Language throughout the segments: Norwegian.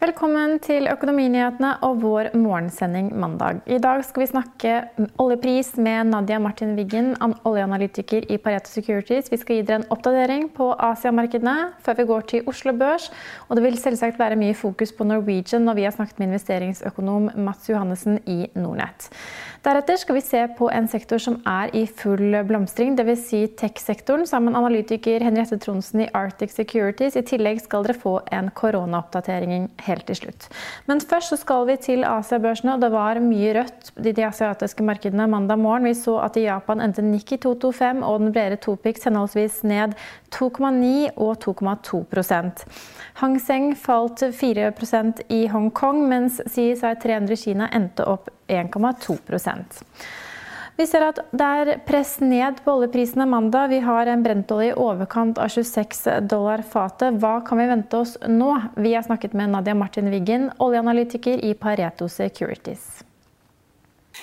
Velkommen til Økonominyhetene og vår morgensending mandag. I dag skal vi snakke oljepris med Nadia Martin Wiggen, oljeanalytiker i Pareto Securities. Vi skal gi dere en oppdatering på Asiamarkedene før vi går til Oslo Børs. Og det vil selvsagt være mye fokus på Norwegian når vi har snakket med investeringsøkonom Mats Johannessen i Nordnett. Deretter skal vi se på en sektor som er i full blomstring, dvs. Si tech-sektoren, sammen med analytiker Henriette Tronsen i Arctic Securities. I tillegg skal dere få en koronaoppdatering helt til slutt. Men først så skal vi til Asiabørsene, og det var mye rødt i de asiatiske markedene mandag morgen. Vi så at i Japan endte Nikki 225 og den bredere Topix henholdsvis ned 2,9 og 2,2 Hang Seng falt 4% i Hongkong, mens CSI 300 i Kina endte opp 1,2% vi ser at det er press ned på oljeprisene mandag. Vi har en brentolje i overkant av 26 dollar fatet. Hva kan vi vente oss nå? Vi har snakket med Nadia Martin Wiggen, oljeanalytiker i Pareto Securities.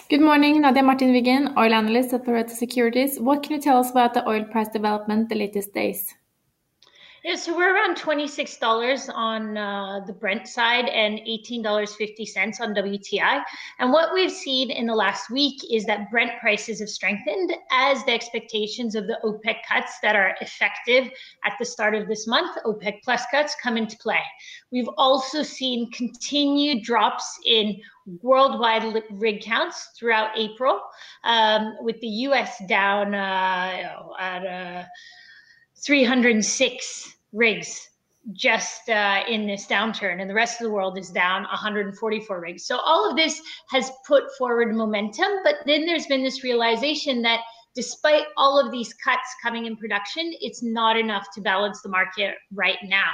Good morning, Nadia Martin Wiggen, oil analyst at Pareto Securities. What can you tell us about the oil price development the latest days? Yeah, so we're around $26 on uh, the Brent side and $18.50 on WTI. And what we've seen in the last week is that Brent prices have strengthened as the expectations of the OPEC cuts that are effective at the start of this month, OPEC plus cuts, come into play. We've also seen continued drops in worldwide rig counts throughout April, um, with the US down uh, at uh, 306 rigs just uh, in this downturn, and the rest of the world is down 144 rigs. So all of this has put forward momentum, but then there's been this realization that despite all of these cuts coming in production, it's not enough to balance the market right now.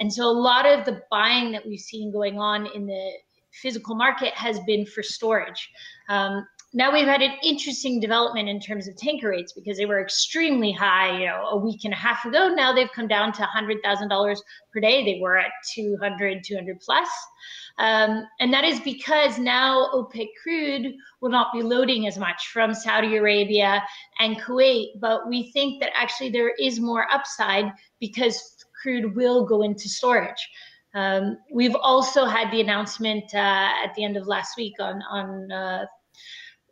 And so a lot of the buying that we've seen going on in the physical market has been for storage. Um, now we've had an interesting development in terms of tanker rates because they were extremely high, you know, a week and a half ago. Now they've come down to $100,000 per day. They were at 200, 200 plus. Um, and that is because now OPEC crude will not be loading as much from Saudi Arabia and Kuwait. But we think that actually there is more upside because crude will go into storage. Um, we've also had the announcement uh, at the end of last week on on uh,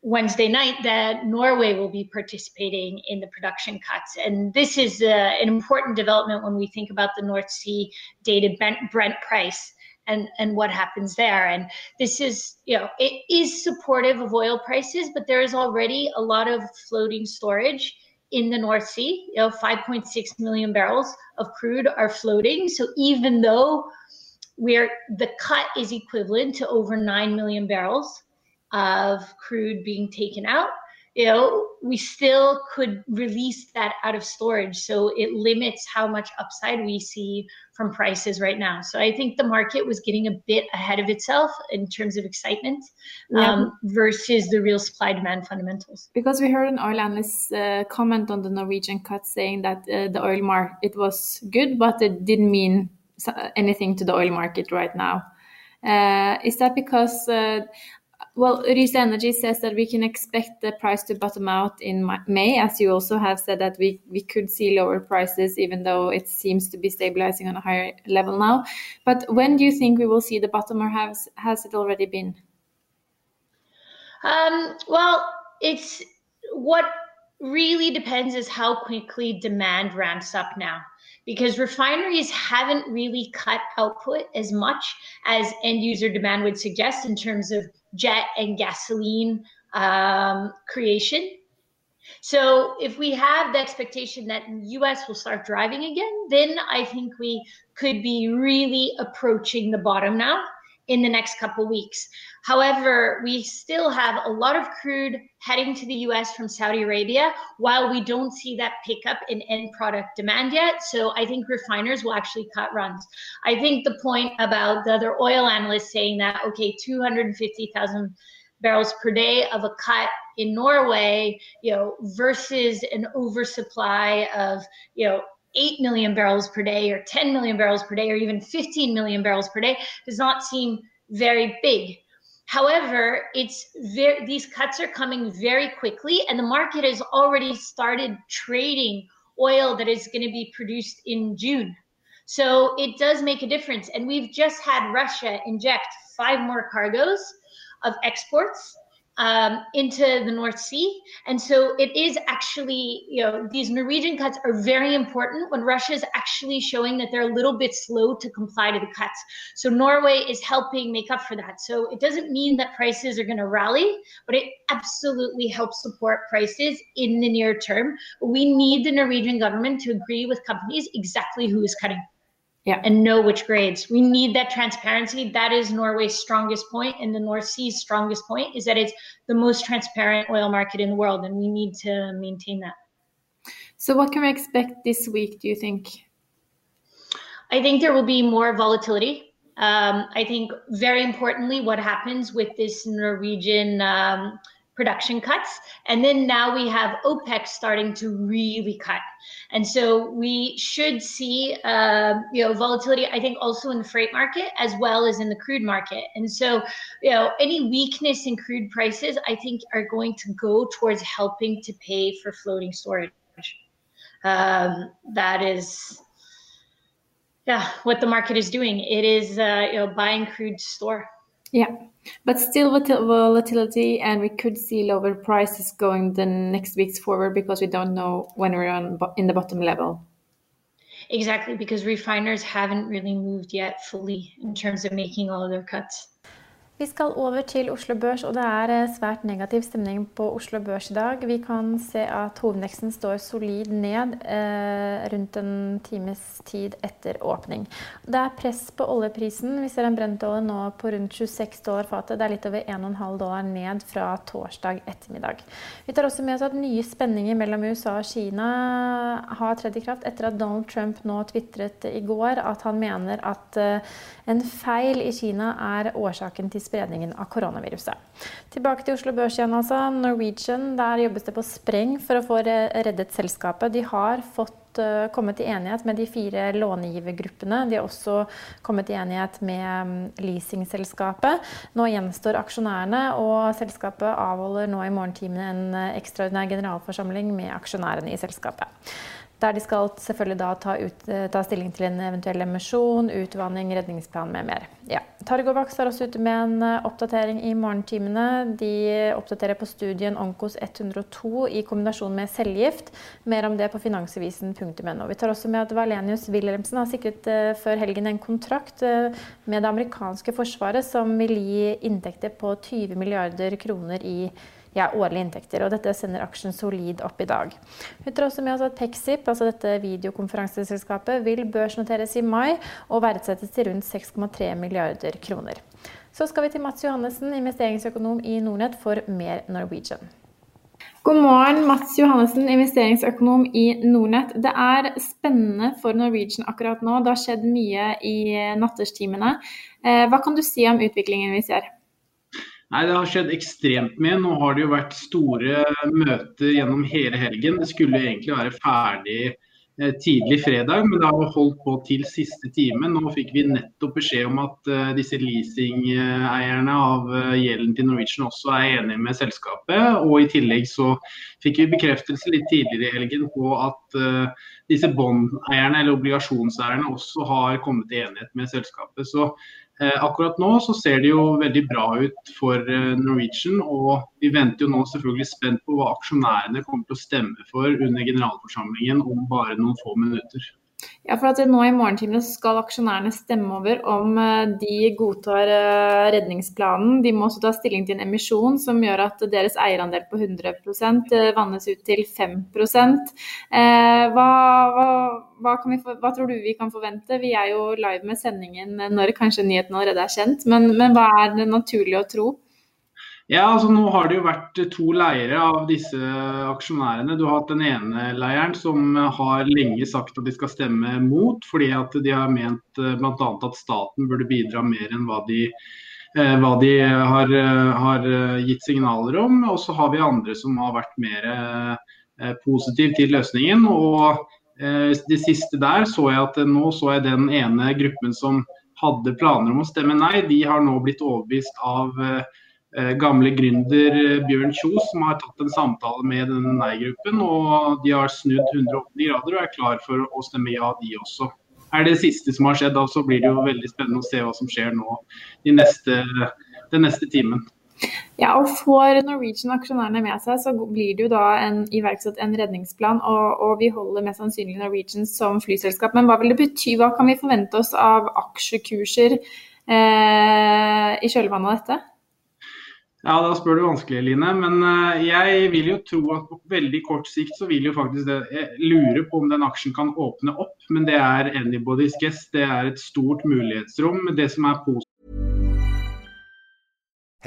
Wednesday night that Norway will be participating in the production cuts. And this is uh, an important development when we think about the North Sea dated Brent price and, and what happens there. And this is, you know, it is supportive of oil prices, but there is already a lot of floating storage in the North Sea. You know, 5.6 million barrels of crude are floating. So even though we're the cut is equivalent to over 9 million barrels of crude being taken out, you know, we still could release that out of storage. So it limits how much upside we see from prices right now. So I think the market was getting a bit ahead of itself in terms of excitement Yeah. um, versus the real supply demand fundamentals. Because we heard an oil analyst uh, comment on the Norwegian cut saying that uh, the oil market it was good, but it didn't mean anything to the oil market right now. Uh, is that because, uh, well, Ryse Energy says that we can expect the price to bottom out in May, as you also have said that we, we could see lower prices, even though it seems to be stabilizing on a higher level now. But when do you think we will see the bottom, or has has it already been? Um, well, it's what really depends is how quickly demand ramps up now because refineries haven't really cut output as much as end user demand would suggest in terms of jet and gasoline um, creation. So if we have the expectation that US will start driving again, then I think we could be really approaching the bottom now in the next couple weeks. However, we still have a lot of crude heading to the US from Saudi Arabia while we don't see that pickup in end product demand yet. So I think refiners will actually cut runs. I think the point about the other oil analysts saying that, okay, 250,000 barrels per day of a cut in Norway, you know, versus an oversupply of, you know, 8 million barrels per day or 10 million barrels per day or even 15 million barrels per day does not seem very big. However, it's very, these cuts are coming very quickly, and the market has already started trading oil that is going to be produced in June. So it does make a difference. And we've just had Russia inject five more cargoes of exports um, into the North Sea. And so it is actually, you know, these Norwegian cuts are very important when Russia is actually showing that they're a little bit slow to comply to the cuts. So Norway is helping make up for that. So it doesn't mean that prices are going to rally, but it absolutely helps support prices in the near term. We need the Norwegian government to agree with companies exactly who is cutting yeah. and know which grades. We need that transparency. That is Norway's strongest point, and the North Sea's strongest point is that it's the most transparent oil market in the world, and we need to maintain that. So, what can we expect this week? Do you think? I think there will be more volatility. Um, I think very importantly, what happens with this Norwegian um, production cuts. And then now we have OPEC starting to really cut. And so we should see, uh, you know, volatility, I think also in the freight market as well as in the crude market. And so, you know, any weakness in crude prices, I think are going to go towards helping to pay for floating storage. Um, that is, yeah, what the market is doing. It is, uh, you know, buying crude store. Yeah, but still volatility, and we could see lower prices going the next weeks forward because we don't know when we're on in the bottom level. Exactly, because refiners haven't really moved yet fully in terms of making all of their cuts. Vi skal over til Oslo Børs, og det er eh, svært negativ stemning på Oslo Børs i dag. Vi kan se at hovedindeksen står solid ned eh, rundt en times tid etter åpning. Det er press på oljeprisen. Vi ser en brentolje nå på rundt 26 dollar fatet. Det er litt over 1,5 dollar ned fra torsdag ettermiddag. Vi tar også med oss at nye spenninger mellom USA og Kina har tredd i kraft etter at Donald Trump nå tvitret i går at han mener at eh, en feil i Kina er årsaken til spredningen av koronaviruset. Tilbake til Oslo Børs igjen, altså. Norwegian, der jobbes det på spreng for å få reddet selskapet. De har fått uh, kommet i enighet med de fire långivergruppene. De har også kommet i enighet med um, leasingselskapet. Nå gjenstår aksjonærene, og selskapet avholder nå i morgentimene en uh, ekstraordinær generalforsamling med aksjonærene i selskapet. Der de skal selvfølgelig da ta, ut, eh, ta, stilling til en eventuell emisjon, utvanning, redningsplan med mer. Ja. Targovax er også ute med en eh, oppdatering i morgentimene. De oppdaterer på studien Onkos 102 i kombinasjon med cellegift. Mer om det på finansavisen.no. Vi tar også med at Valenius Wilhelmsen har sikret uh, før helgen en kontrakt med det amerikanske forsvaret som vil gi inntekter på 20 milliarder kroner i 2022 ja, årlige inntekter. og Dette sender aksjen solid opp i dag. Vi tar også med oss at Pexip, altså dette videokonferanseselskapet, vil børsnoteres i mai og verdsettes til rundt 6,3 milliarder kroner. Så skal vi til Mats Johannessen, investeringsøkonom i Nordnett, for mer Norwegian. God morgen, Mats Johannessen, investeringsøkonom i Nordnett. Det er spennende for Norwegian akkurat nå. Det har skjedd mye i natterstimene. Eh, hva kan du si om utviklingen vi ser? Nei, Det har skjedd ekstremt mye. Nå har det jo vært store møter gjennom hele helgen. Det skulle egentlig være ferdig eh, tidlig fredag, men det har holdt på til siste time. Nå fikk vi nettopp beskjed om at eh, disse leasingeierne av uh, gjelden til Norwegian også er enige med selskapet. Og i tillegg så fikk vi bekreftelse litt tidligere i helgen på at eh, disse bondeierne eller obligasjonseierne også har kommet til enighet med selskapet. Så Akkurat nå så ser det jo veldig bra ut for Norwegian, og vi venter jo nå selvfølgelig spent på hva aksjonærene kommer til å stemme for under generalforsamlingen om bare noen få minutter. Ja, for at nå i morgentimene skal aksjonærene stemme over om eh, de godtar eh, redningsplanen. De må også ta stilling til en emisjon som gjør at deres eierandel på 100 eh, vannes ut til 5 hva, hva, hva, vi, hva, tror du vi kan forvente? Vi er jo live med sendingen når kanskje nyheten allerede er kjent, men, men hva er det naturlig å tro? Ja, altså Nå har det jo vært to leire av disse aksjonærene. Du har hatt den ene leiren som har lenge sagt at de skal stemme mot, fordi at de har ment eh, bl.a. at staten burde bidra mer enn hva de, eh, hva de har, eh, har, gitt signaler om. Og så har vi andre som har vært mer positive til løsningen. og det siste der så jeg at nå så jeg den ene gruppen som hadde planer om å stemme nei, de har nå blitt overbevist av gamle gründer eh, Bjørn Kjos som har tatt en samtale med denne nei-gruppen. og De har snudd 180 grader og er klar for å stemme ja, de også. Er det siste som har skjedd, da så blir det jo veldig spennende å se hva som skjer nå den neste, den neste timen. Ja, og Får Norwegian-aksjonærene med seg, så blir det jo da en, iverksatt en redningsplan. Og, og, vi holder mest sannsynlig Norwegian som flyselskap. Men hva vil det bety? Hva kan vi forvente oss av aksjekurser eh, i kjølvannet av dette? Ja, da spør du vanskelig, Line. Men eh, jeg vil jo tro at på veldig kort sikt så vil jo faktisk det Jeg lurer på om den aksjen kan åpne opp, men det er anybody's guess. Det er et stort mulighetsrom. Det som er positivt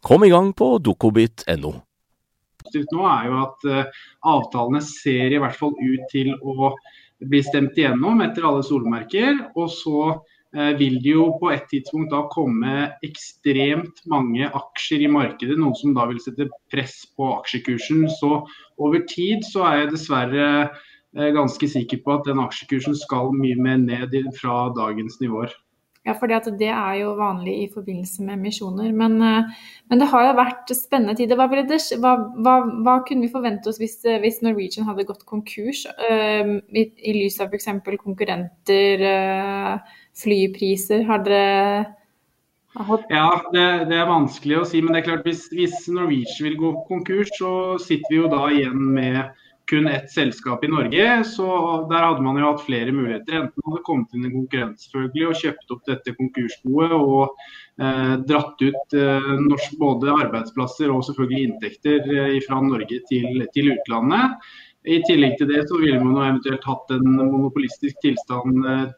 Kom i gang på dokobit.no. Nå er jo at uh, avtalene ser i hvert fall ut til å bli stemt igjennom etter alle solmerker. Og så uh, vil det jo på et tidspunkt da komme ekstremt mange aksjer i markedet, noe som da vil sette press på aksjekursen. Så over tid så er jeg dessverre uh, ganske sikker på at den aksjekursen skal mye mer ned fra dagens nivåer. Ja, for det er jo vanlig i forbindelse med emisjoner. Men, eh, men det har jo vært spennende tider. Hva, hva, hva, hva kunne vi forvente oss hvis, eh, hvis, Norwegian hadde gått konkurs, uh, i, i, lys av f.eks. konkurrenter, uh, flypriser? Har dere ja, det, det, er vanskelig å si. Men det er klart hvis, hvis Norwegian vil gå konkurs, så sitter vi jo da igjen med kun ett selskap i Norge. så Der hadde man jo hatt flere muligheter. Enten hadde kommet inn en konkurrent selvfølgelig og kjøpt opp dette konkursboet og eh, dratt ut eh, norsk, både arbeidsplasser og selvfølgelig inntekter eh, fra Norge til, til, utlandet. I tillegg til det så ville man jo eventuelt hatt en monopolistisk tilstand eh,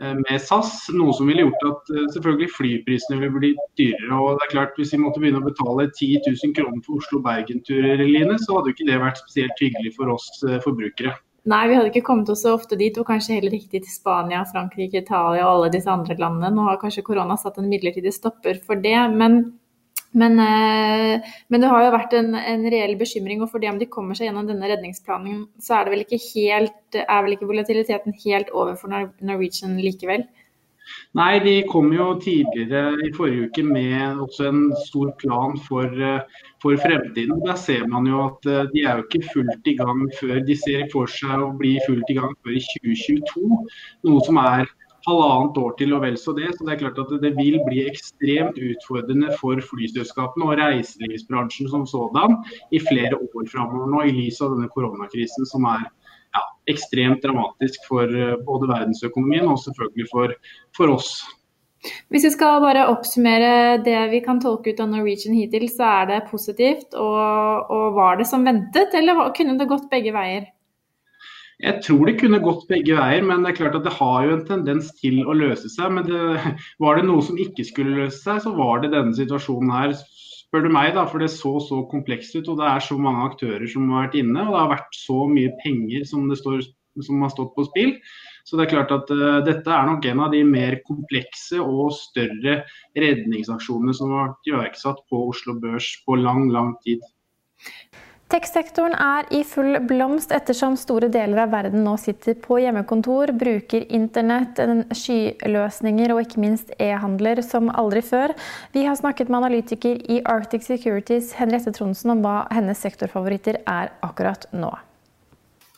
med SAS, noe som ville gjort at eh, selvfølgelig flyprisene ville bli dyrere. og det er klart Hvis vi måtte begynne å betale 10 000 kroner for Oslo-Bergen-turer, så hadde jo ikke det vært spesielt hyggelig for oss eh, forbrukere. Nei, vi hadde ikke kommet oss så ofte dit, og kanskje heller ikke til Spania, Frankrike, Italia og alle disse andre landene. Nå har kanskje korona satt en midlertidig stopper for det. Men Men, eh, men, det har jo vært en, en, reell bekymring, og for det om de kommer seg gjennom denne redningsplanen, så er vel helt, er vel ikke volatiliteten helt over for Norwegian likevel? Nei, de kom jo tidligere i forrige uke med også en stor plan for, eh, for fremtiden. Der ser man jo at eh, de er jo ikke fullt i gang før de ser for seg å bli fullt i gang før i 2022. Noe som er halvannet år til og vel så det. Så det er klart at det vil bli ekstremt utfordrende for flyselskapene og reiselivsbransjen som sådan i flere år framover nå, i lys av denne koronakrisen som er ja, ekstremt dramatisk for eh, både verdensøkonomien og selvfølgelig for, for oss. Hvis vi skal bare oppsummere det vi kan tolke ut av Norwegian hittil, så er det positivt. Og, og var det som ventet, eller kunne det gått begge veier? Jeg tror det kunne gått begge veier, men det er klart at det har jo en tendens til å løse seg. Men det, var det noe som ikke skulle løse seg, så var det denne situasjonen her. Spør du meg, da, for det så så komplekst ut. Og det er så mange aktører som har vært inne. Og det har vært så mye penger som, står, som har stått på spill. Så det er klart at uh, dette er nok en av de mer komplekse og større redningsaksjonene som har vært iverksatt på Oslo Børs på lang, lang tid. Tech-sektoren er i full blomst ettersom store deler av verden nå sitter på hjemmekontor, bruker internett, skyløsninger og ikke minst e-handler som aldri før. Vi har snakket med analytiker i Arctic Securities Henriette Tronsen om hva hennes sektorfavoritter er akkurat nå.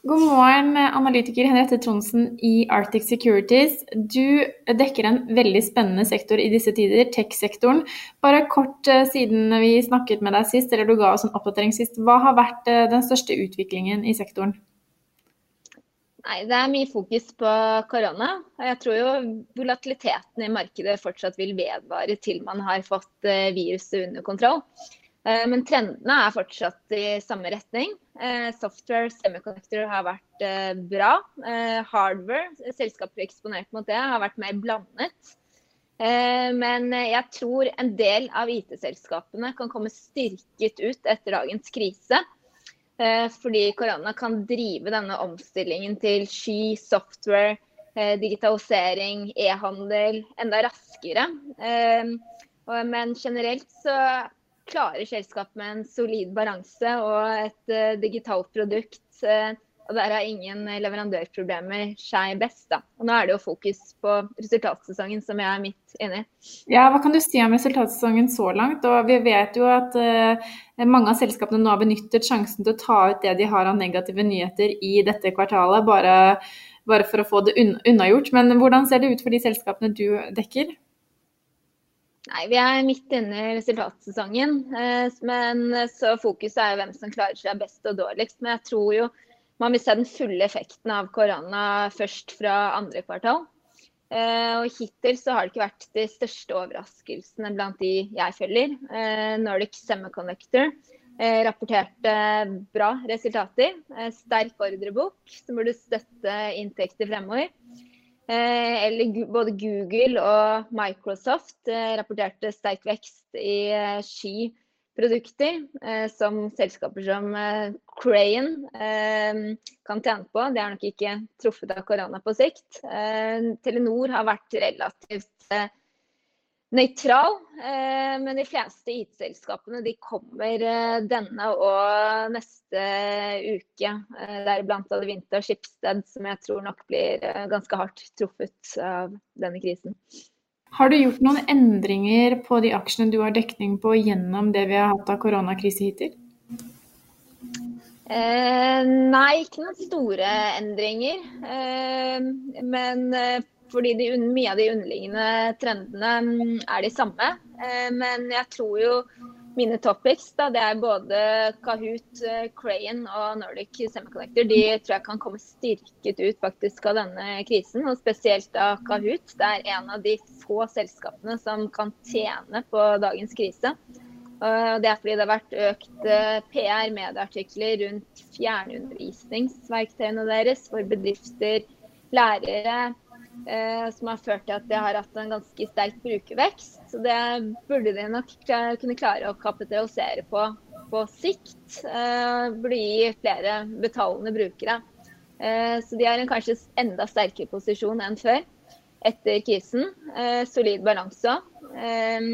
God morgen, analytiker Henriette Tronsen i Arctic Securities. Du dekker en veldig spennende sektor i disse tider, tech-sektoren. Bare kort eh, siden vi snakket med deg sist, eller du ga oss en oppdatering sist, hva har vært eh, den største utviklingen i sektoren? Nei, Det er mye fokus på korona. Jeg tror jo volatiliteten i markedet fortsatt vil vedvare til man har fått eh, viruset under kontroll. Eh, men trendene er fortsatt i samme retning. Eh, software semiconductor har vært eh, bra. Hardware, selskaper eksponert mot det, har vært mer blandet. Men jeg tror en del av IT-selskapene kan komme styrket ut etter dagens krise. Fordi korona kan drive denne omstillingen til sky, software, digitalisering, e-handel enda raskere. Men generelt så klarer selskap med en solid balanse og et uh, digitalt produkt. Uh, og der har ingen leverandørproblemer seg best. da. Og Nå er det jo fokus på resultatsesongen, som jeg er midt inne i. Ja, Hva kan du si om resultatsesongen så langt? Og Vi vet jo at uh, mange av selskapene nå har benyttet sjansen til å ta ut det de har av negative nyheter i dette kvartalet, bare, bare for å få det unnagjort. Men hvordan ser det ut for de selskapene du dekker? Nei, Vi er midt inne i resultatsesongen. Eh, men så fokuset er hvem som klarer seg best og dårligst. Men jeg tror jo man vil se den fulle effekten av korona først fra andre kvartal. Eh, og Hittil så har det ikke vært de største overraskelsene blant de jeg følger. Eh, Nordic Semiconductor rapporterte bra resultater. Sterk ordrebok som burde støtte inntekter fremover. Eh, eller både Google og Microsoft eh, rapporterte sterk vekst i eh, skiprodukter, som selskaper som Crane kan tjene på. Det er nok ikke truffet av korona på sikt. Telenor har vært relativt nøytral. Eh, men de fleste IT-selskapene de kommer eh, denne og neste uke. Eh, Deriblant Adevinta og Schibsted, som jeg tror nok blir ganske hardt truffet av denne krisen. Har du gjort noen endringer på de aksjene du har dekning på gjennom det vi har hatt av koronakrise hittil? Eh, nei, ikke noen store endringer. Eh, men fordi de, mye av de underliggende trendene mm, er de samme. Eh, men jeg tror jo mine topics, da, det er både Kahoot, eh, Crayon og Nordic Semiconductor, de tror jeg kan komme styrket ut faktisk av denne krisen. Og spesielt av Kahoot. Det er en av de få selskapene som kan tjene på dagens krise. Og det er fordi det har vært økt eh, PR, medieartikler rundt fjernundervisningsverktøyene deres for bedrifter, lærere, eh, som har ført til at de har hatt en ganske sterk brukervekst. Så det burde de nok kunne klare å kapitalisere på på sikt. Eh, burde gi flere betalende brukere. Eh, så de har en kanskje enda sterkere posisjon enn før etter krisen. Eh, solid balanse. Eh,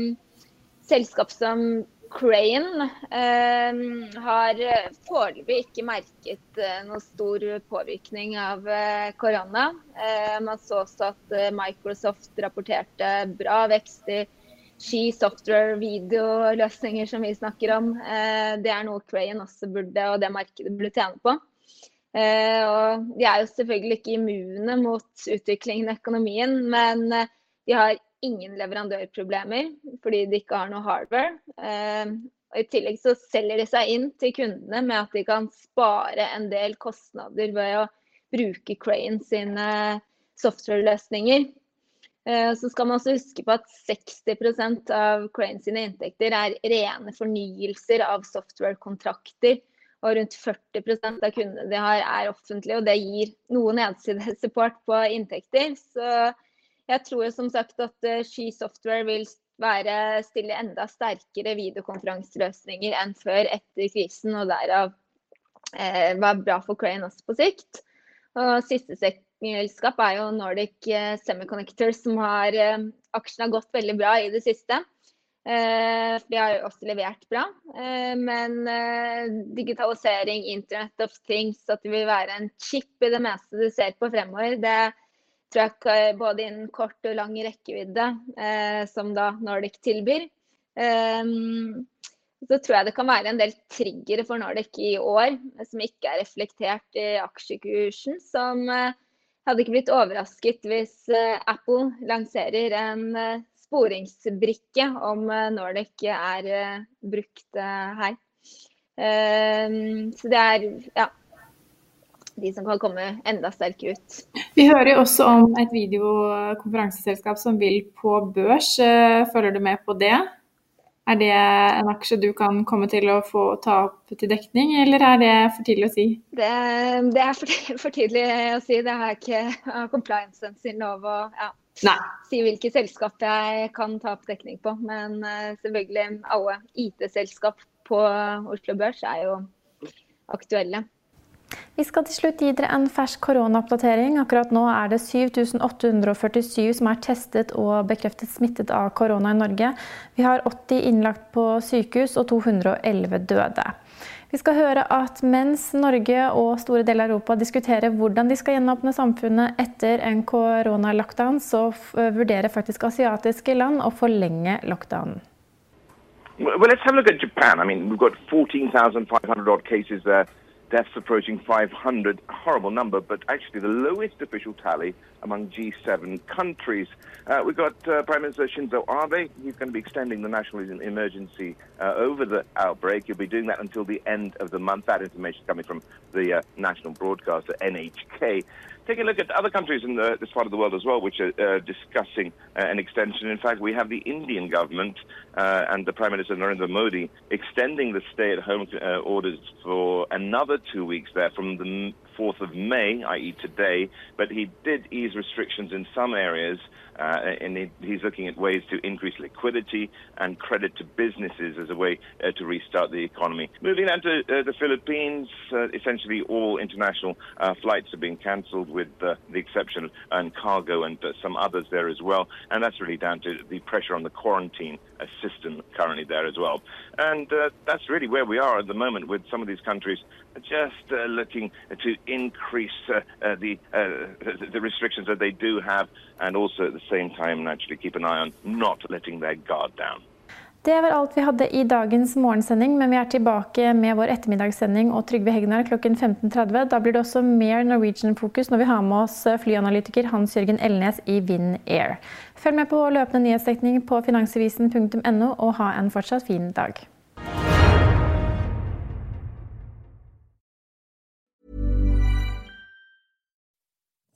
selskap som Crane eh, har foreløpig ikke merket eh, noe stor påvirkning av eh, korona. Eh, man så også at eh, Microsoft rapporterte bra vekst i ski, software, videoløsninger som vi snakker om. Eh, det er noe Crane også burde, og det markedet burde tjene på. og de er jo selvfølgelig ikke immune mot utviklingen i økonomien, men de har ingen leverandørproblemer fordi de ikke har noe hardware. Eh, og I tillegg så selger de seg inn til kundene med at de kan spare en del kostnader ved å bruke Crane sine software-løsninger. Eh, så skal man også huske på at 60% av Crane sine inntekter er rene fornyelser av software-kontrakter. Og rundt 40% av kundene de har er offentlige, og det gir noe nedsidesupport på inntekter. Så jeg tror som sagt at Sky Software vil være, stille enda sterkere videokonferanseløsninger enn før etter krisen, og derav eh, var bra for Crane også på sikt. Og siste selskap er jo Nordic eh, Semiconductor, som har eh, aksjen har gått veldig bra i det siste. Eh, vi har jo også levert bra, eh, men eh, digitalisering, Internet of Things, at det vil være en chip i det meste du ser på fremover, det tror jeg både innen kort og lang rekkevidde, eh, som da Nordic tilbyr. Um, så tror jeg det kan være en del triggere for Nordic i år som ikke er reflektert i aksjekursen. Som eh, hadde ikke blitt overrasket hvis eh, Apple lanserer en eh, sporingsbrikke om eh, Nordic er eh, brukt her. Ehm, så det er ja, de som kan komme enda sterkere ut. Vi hører jo også om et videokonferanseselskap som vil på børs. Eh, følger du med på det? Er det en aksje du kan komme til å få ta opp til dekning, eller er det for tidlig å si? Det, det er for, for, tidlig å si. Det har ikke compliance-en lov å ja, si hvilke selskap jeg kan ta opp dekning på. Men uh, selvfølgelig alle IT-selskap på Oslo Børs er jo aktuelle. Vi skal til slutt gi dere en fersk koronaoppdatering. Akkurat nå er det 7847 som er testet og bekreftet smittet av korona i Norge. Vi har 80 innlagt på sykehus og 211 døde. Vi skal høre at mens Norge og store deler av Europa diskuterer hvordan de skal gjenåpne samfunnet etter en koronalockdown, så vurderer faktisk asiatiske land å forlenge lockdownen. Well, let's have a Japan. I mean, we've got 14,500 odd cases there. Deaths approaching 500, a horrible number, but actually the lowest official tally among G7 countries. Uh, we've got uh, Prime Minister Shinzo Abe. He's going to be extending the national emergency uh, over the outbreak. He'll be doing that until the end of the month. That information is coming from the uh, national broadcaster NHK. Taking a look at other countries in the, this part of the world as well, which are uh, discussing uh, an extension. In fact, we have the Indian government and the Prime Minister Narendra Modi extending the stay-at-home orders for another two weeks there from the 4th of May, i.e., today, but he did ease restrictions in some areas, uh, and he's looking at ways to increase liquidity and credit to businesses as a way uh, to restart the economy. Moving on to uh, the Philippines, uh, essentially all international uh, flights are being cancelled, with the exception of and cargo and some others there as well, and that's really down to the pressure on the quarantine system currently there as well. And that's really where we are at the moment with some of these countries just uh, looking to increase uh, uh, the, the restrictions that they do have, and also at the same time, naturally, keep an eye on not letting their guard down. Det var alt vi hadde i dagens morgensending, men vi er tilbake med vår ettermiddagssending og Trygve Hegnar klokken 15.30. Da blir det også mer Norwegian-fokus når vi har med oss flyanalytiker Hans-Jørgen Elnes i Vinn Air. Følg med på løpende nyhetsdekning på finansavisen.no, og ha en fortsatt fin dag.